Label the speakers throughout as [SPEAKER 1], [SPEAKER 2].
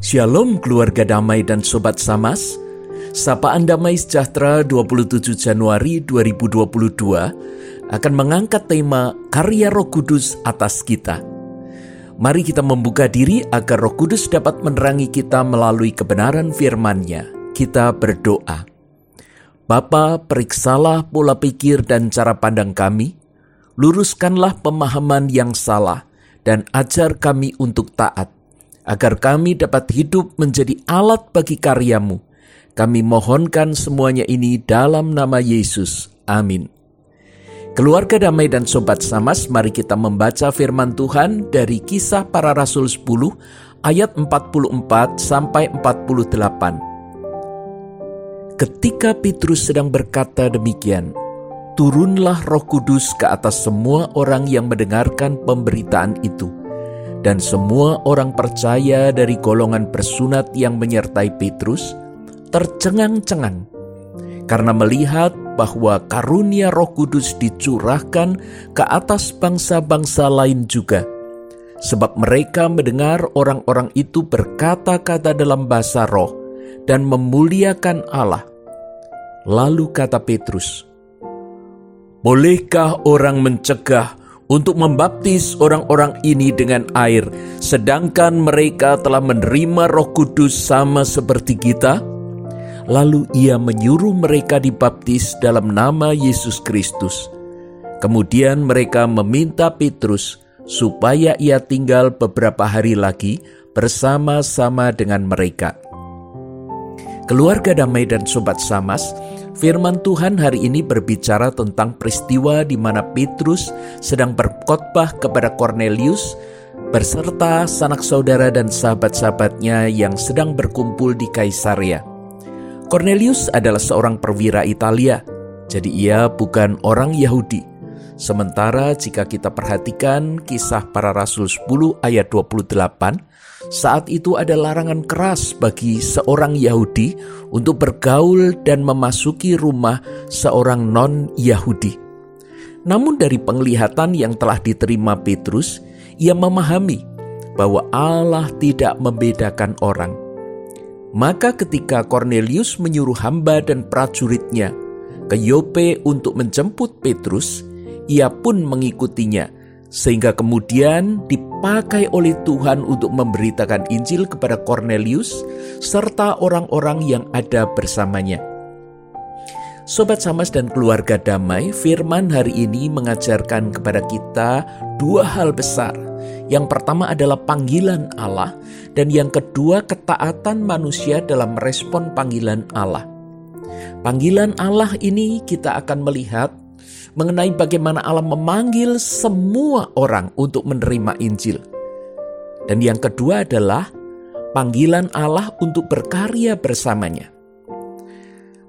[SPEAKER 1] Shalom keluarga damai dan sobat Samas. Sapaan Damai Sejahtera 27 Januari 2022 akan mengangkat tema karya Roh Kudus atas kita. Mari kita membuka diri agar Roh Kudus dapat menerangi kita melalui kebenaran firman-Nya. Kita berdoa. Bapa, periksalah pola pikir dan cara pandang kami. Luruskanlah pemahaman yang salah dan ajar kami untuk taat agar kami dapat hidup menjadi alat bagi karyamu. Kami mohonkan semuanya ini dalam nama Yesus. Amin. Keluarga damai dan sobat samas, mari kita membaca firman Tuhan dari kisah para rasul 10 ayat 44 sampai 48. Ketika Petrus sedang berkata demikian, turunlah roh kudus ke atas semua orang yang mendengarkan pemberitaan itu dan semua orang percaya dari golongan bersunat yang menyertai Petrus tercengang-cengang karena melihat bahwa karunia Roh Kudus dicurahkan ke atas bangsa-bangsa lain juga. Sebab mereka mendengar orang-orang itu berkata-kata dalam bahasa roh dan memuliakan Allah. Lalu kata Petrus, Bolehkah orang mencegah untuk membaptis orang-orang ini dengan air, sedangkan mereka telah menerima Roh Kudus sama seperti kita? Lalu ia menyuruh mereka dibaptis dalam nama Yesus Kristus. Kemudian mereka meminta Petrus supaya ia tinggal beberapa hari lagi bersama-sama dengan mereka. Keluarga damai dan sobat Samas, Firman Tuhan hari ini berbicara tentang peristiwa di mana Petrus sedang berkhotbah kepada Cornelius beserta sanak saudara dan sahabat-sahabatnya yang sedang berkumpul di Kaisaria. Cornelius adalah seorang perwira Italia, jadi ia bukan orang Yahudi. Sementara jika kita perhatikan kisah para rasul 10 ayat 28, saat itu ada larangan keras bagi seorang Yahudi untuk bergaul dan memasuki rumah seorang non-Yahudi. Namun, dari penglihatan yang telah diterima Petrus, ia memahami bahwa Allah tidak membedakan orang. Maka, ketika Cornelius menyuruh hamba dan prajuritnya ke Yope untuk menjemput Petrus, ia pun mengikutinya sehingga kemudian dipakai oleh Tuhan untuk memberitakan Injil kepada Cornelius serta orang-orang yang ada bersamanya. Sobat Samas dan keluarga damai, firman hari ini mengajarkan kepada kita dua hal besar. Yang pertama adalah panggilan Allah dan yang kedua ketaatan manusia dalam merespon panggilan Allah. Panggilan Allah ini kita akan melihat mengenai bagaimana Allah memanggil semua orang untuk menerima Injil. Dan yang kedua adalah panggilan Allah untuk berkarya bersamanya.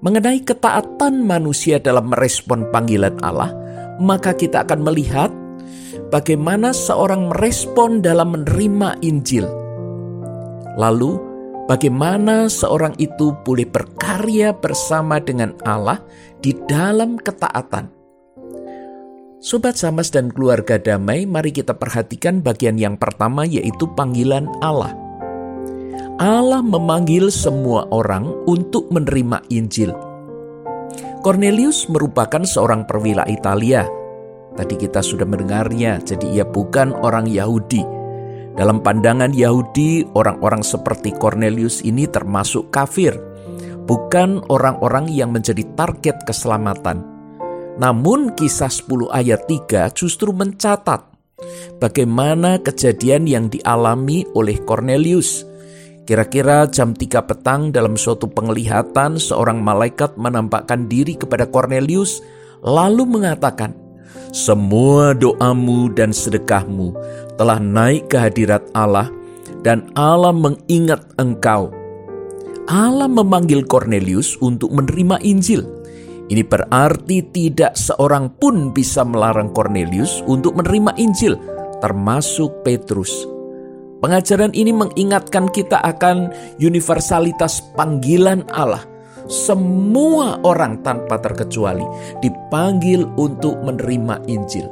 [SPEAKER 1] Mengenai ketaatan manusia dalam merespon panggilan Allah, maka kita akan melihat bagaimana seorang merespon dalam menerima Injil. Lalu, bagaimana seorang itu boleh berkarya bersama dengan Allah di dalam ketaatan Sobat Samas dan keluarga damai, mari kita perhatikan bagian yang pertama yaitu panggilan Allah. Allah memanggil semua orang untuk menerima Injil. Cornelius merupakan seorang perwira Italia. Tadi kita sudah mendengarnya, jadi ia bukan orang Yahudi. Dalam pandangan Yahudi, orang-orang seperti Cornelius ini termasuk kafir, bukan orang-orang yang menjadi target keselamatan. Namun kisah 10 ayat 3 justru mencatat bagaimana kejadian yang dialami oleh Cornelius. Kira-kira jam 3 petang dalam suatu penglihatan seorang malaikat menampakkan diri kepada Cornelius lalu mengatakan, "Semua doamu dan sedekahmu telah naik ke hadirat Allah dan Allah mengingat engkau." Allah memanggil Cornelius untuk menerima Injil. Ini berarti tidak seorang pun bisa melarang Cornelius untuk menerima Injil, termasuk Petrus. Pengajaran ini mengingatkan kita akan universalitas panggilan Allah. Semua orang tanpa terkecuali dipanggil untuk menerima Injil.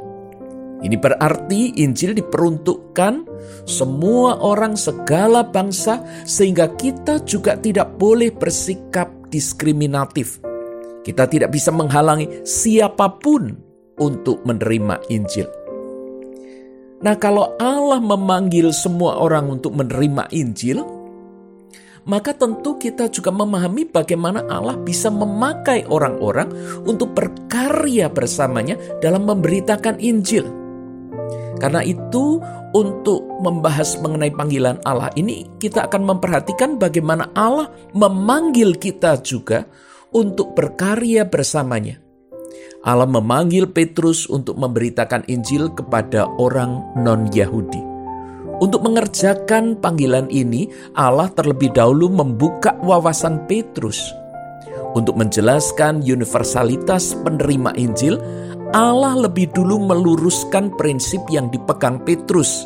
[SPEAKER 1] Ini berarti Injil diperuntukkan semua orang segala bangsa sehingga kita juga tidak boleh bersikap diskriminatif. Kita tidak bisa menghalangi siapa pun untuk menerima Injil. Nah, kalau Allah memanggil semua orang untuk menerima Injil, maka tentu kita juga memahami bagaimana Allah bisa memakai orang-orang untuk berkarya bersamanya dalam memberitakan Injil. Karena itu, untuk membahas mengenai panggilan Allah ini, kita akan memperhatikan bagaimana Allah memanggil kita juga untuk berkarya bersamanya. Allah memanggil Petrus untuk memberitakan Injil kepada orang non-Yahudi. Untuk mengerjakan panggilan ini, Allah terlebih dahulu membuka wawasan Petrus. Untuk menjelaskan universalitas penerima Injil, Allah lebih dulu meluruskan prinsip yang dipegang Petrus,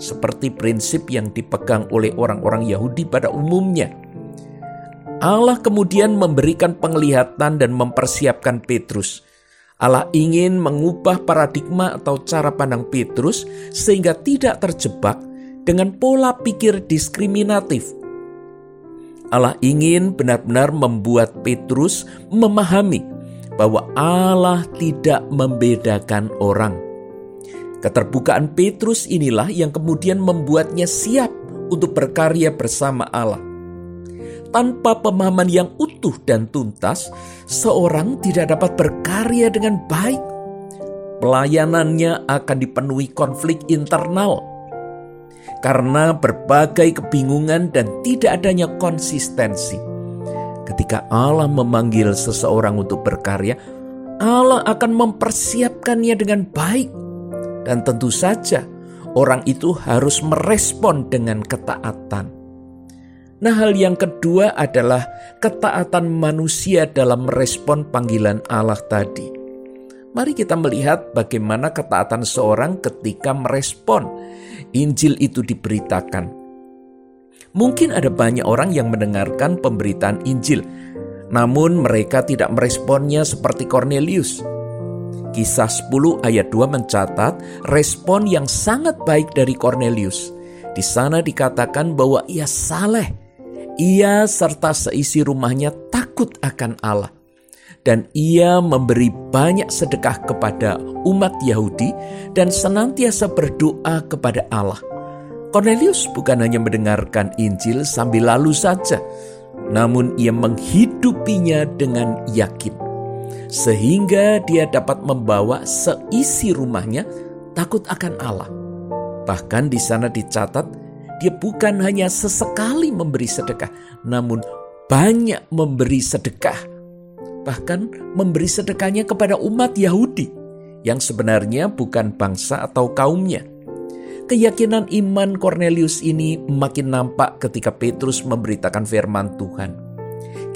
[SPEAKER 1] seperti prinsip yang dipegang oleh orang-orang Yahudi pada umumnya. Allah kemudian memberikan penglihatan dan mempersiapkan Petrus Allah ingin mengubah paradigma atau cara pandang Petrus sehingga tidak terjebak dengan pola pikir diskriminatif. Allah ingin benar-benar membuat Petrus memahami bahwa Allah tidak membedakan orang. Keterbukaan Petrus inilah yang kemudian membuatnya siap untuk berkarya bersama Allah. Tanpa pemahaman yang utuh dan tuntas, seorang tidak dapat berkarya dengan baik. Pelayanannya akan dipenuhi konflik internal karena berbagai kebingungan dan tidak adanya konsistensi. Ketika Allah memanggil seseorang untuk berkarya, Allah akan mempersiapkannya dengan baik, dan tentu saja orang itu harus merespon dengan ketaatan. Nah, hal yang kedua adalah ketaatan manusia dalam merespon panggilan Allah tadi. Mari kita melihat bagaimana ketaatan seorang ketika merespon Injil itu diberitakan. Mungkin ada banyak orang yang mendengarkan pemberitaan Injil, namun mereka tidak meresponnya seperti Cornelius. Kisah 10 ayat 2 mencatat respon yang sangat baik dari Cornelius. Di sana dikatakan bahwa ia saleh ia serta seisi rumahnya takut akan Allah. Dan ia memberi banyak sedekah kepada umat Yahudi dan senantiasa berdoa kepada Allah. Cornelius bukan hanya mendengarkan Injil sambil lalu saja, namun ia menghidupinya dengan yakin. Sehingga dia dapat membawa seisi rumahnya takut akan Allah. Bahkan di sana dicatat dia bukan hanya sesekali memberi sedekah, namun banyak memberi sedekah. Bahkan memberi sedekahnya kepada umat Yahudi yang sebenarnya bukan bangsa atau kaumnya. Keyakinan iman Cornelius ini makin nampak ketika Petrus memberitakan firman Tuhan.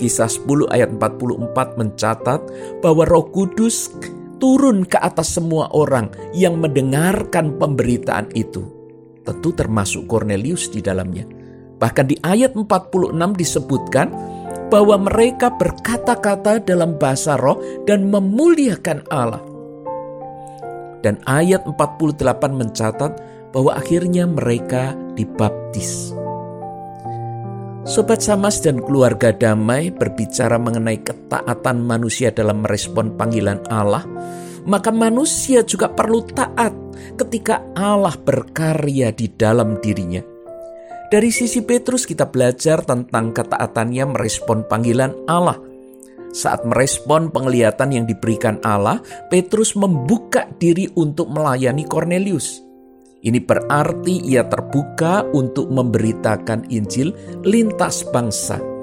[SPEAKER 1] Kisah 10 ayat 44 mencatat bahwa Roh Kudus turun ke atas semua orang yang mendengarkan pemberitaan itu tentu termasuk Cornelius di dalamnya. Bahkan di ayat 46 disebutkan bahwa mereka berkata-kata dalam bahasa roh dan memuliakan Allah. Dan ayat 48 mencatat bahwa akhirnya mereka dibaptis. Sobat Samas dan keluarga damai berbicara mengenai ketaatan manusia dalam merespon panggilan Allah, maka manusia juga perlu taat ketika Allah berkarya di dalam dirinya. Dari sisi Petrus kita belajar tentang ketaatannya merespon panggilan Allah. Saat merespon penglihatan yang diberikan Allah, Petrus membuka diri untuk melayani Cornelius. Ini berarti ia terbuka untuk memberitakan Injil lintas bangsa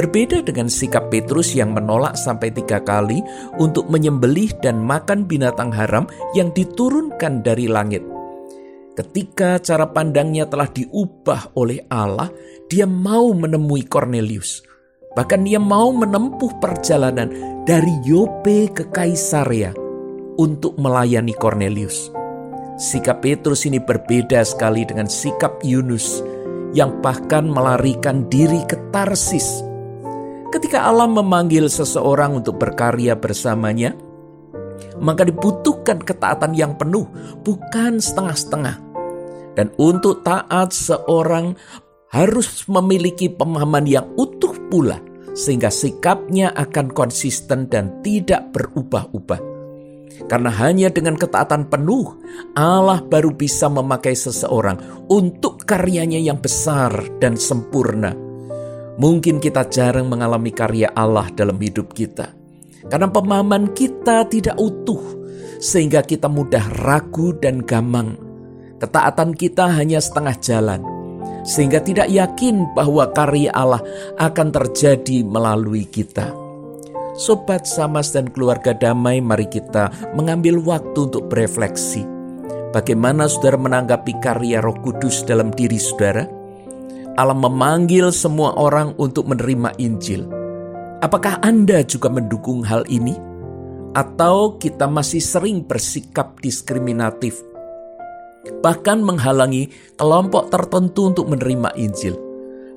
[SPEAKER 1] Berbeda dengan sikap Petrus yang menolak sampai tiga kali untuk menyembelih dan makan binatang haram yang diturunkan dari langit. Ketika cara pandangnya telah diubah oleh Allah, dia mau menemui Cornelius. Bahkan dia mau menempuh perjalanan dari Yope ke Kaisarea untuk melayani Cornelius. Sikap Petrus ini berbeda sekali dengan sikap Yunus yang bahkan melarikan diri ke Tarsis Ketika Allah memanggil seseorang untuk berkarya bersamanya, maka dibutuhkan ketaatan yang penuh, bukan setengah-setengah. Dan untuk taat seorang harus memiliki pemahaman yang utuh pula, sehingga sikapnya akan konsisten dan tidak berubah-ubah. Karena hanya dengan ketaatan penuh, Allah baru bisa memakai seseorang untuk karyanya yang besar dan sempurna. Mungkin kita jarang mengalami karya Allah dalam hidup kita. Karena pemahaman kita tidak utuh, sehingga kita mudah ragu dan gamang. Ketaatan kita hanya setengah jalan, sehingga tidak yakin bahwa karya Allah akan terjadi melalui kita. Sobat Samas dan keluarga damai, mari kita mengambil waktu untuk berefleksi. Bagaimana saudara menanggapi karya Roh Kudus dalam diri saudara? Allah memanggil semua orang untuk menerima Injil. Apakah Anda juga mendukung hal ini? Atau kita masih sering bersikap diskriminatif, bahkan menghalangi kelompok tertentu untuk menerima Injil?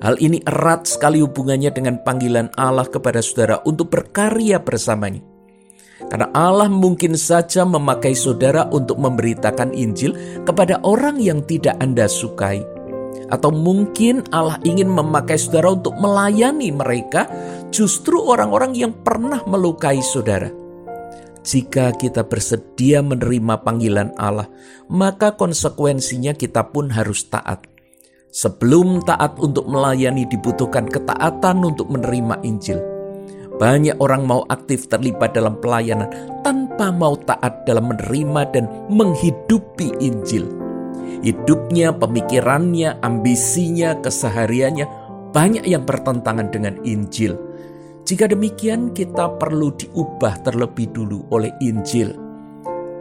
[SPEAKER 1] Hal ini erat sekali hubungannya dengan panggilan Allah kepada saudara untuk berkarya bersamanya. Karena Allah mungkin saja memakai saudara untuk memberitakan Injil kepada orang yang tidak Anda sukai. Atau mungkin Allah ingin memakai saudara untuk melayani mereka, justru orang-orang yang pernah melukai saudara. Jika kita bersedia menerima panggilan Allah, maka konsekuensinya kita pun harus taat. Sebelum taat untuk melayani dibutuhkan ketaatan untuk menerima Injil. Banyak orang mau aktif terlibat dalam pelayanan tanpa mau taat dalam menerima dan menghidupi Injil. Hidupnya, pemikirannya, ambisinya, kesehariannya banyak yang bertentangan dengan Injil. Jika demikian, kita perlu diubah terlebih dulu oleh Injil.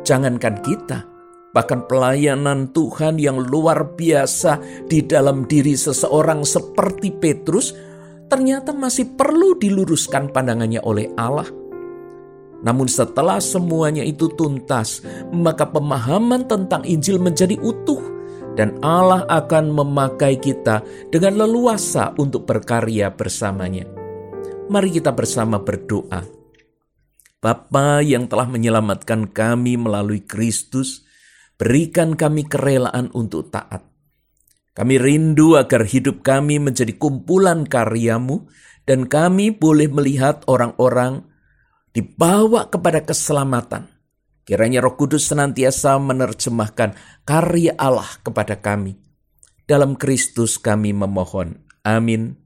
[SPEAKER 1] Jangankan kita, bahkan pelayanan Tuhan yang luar biasa di dalam diri seseorang seperti Petrus, ternyata masih perlu diluruskan pandangannya oleh Allah. Namun, setelah semuanya itu tuntas, maka pemahaman tentang Injil menjadi utuh, dan Allah akan memakai kita dengan leluasa untuk berkarya bersamanya. Mari kita bersama berdoa. Bapa yang telah menyelamatkan kami melalui Kristus, Berikan kami kerelaan untuk taat. Kami rindu agar hidup kami menjadi kumpulan karyamu dan kami boleh melihat orang-orang dibawa kepada keselamatan. Kiranya roh kudus senantiasa menerjemahkan karya Allah kepada kami. Dalam Kristus kami memohon. Amin.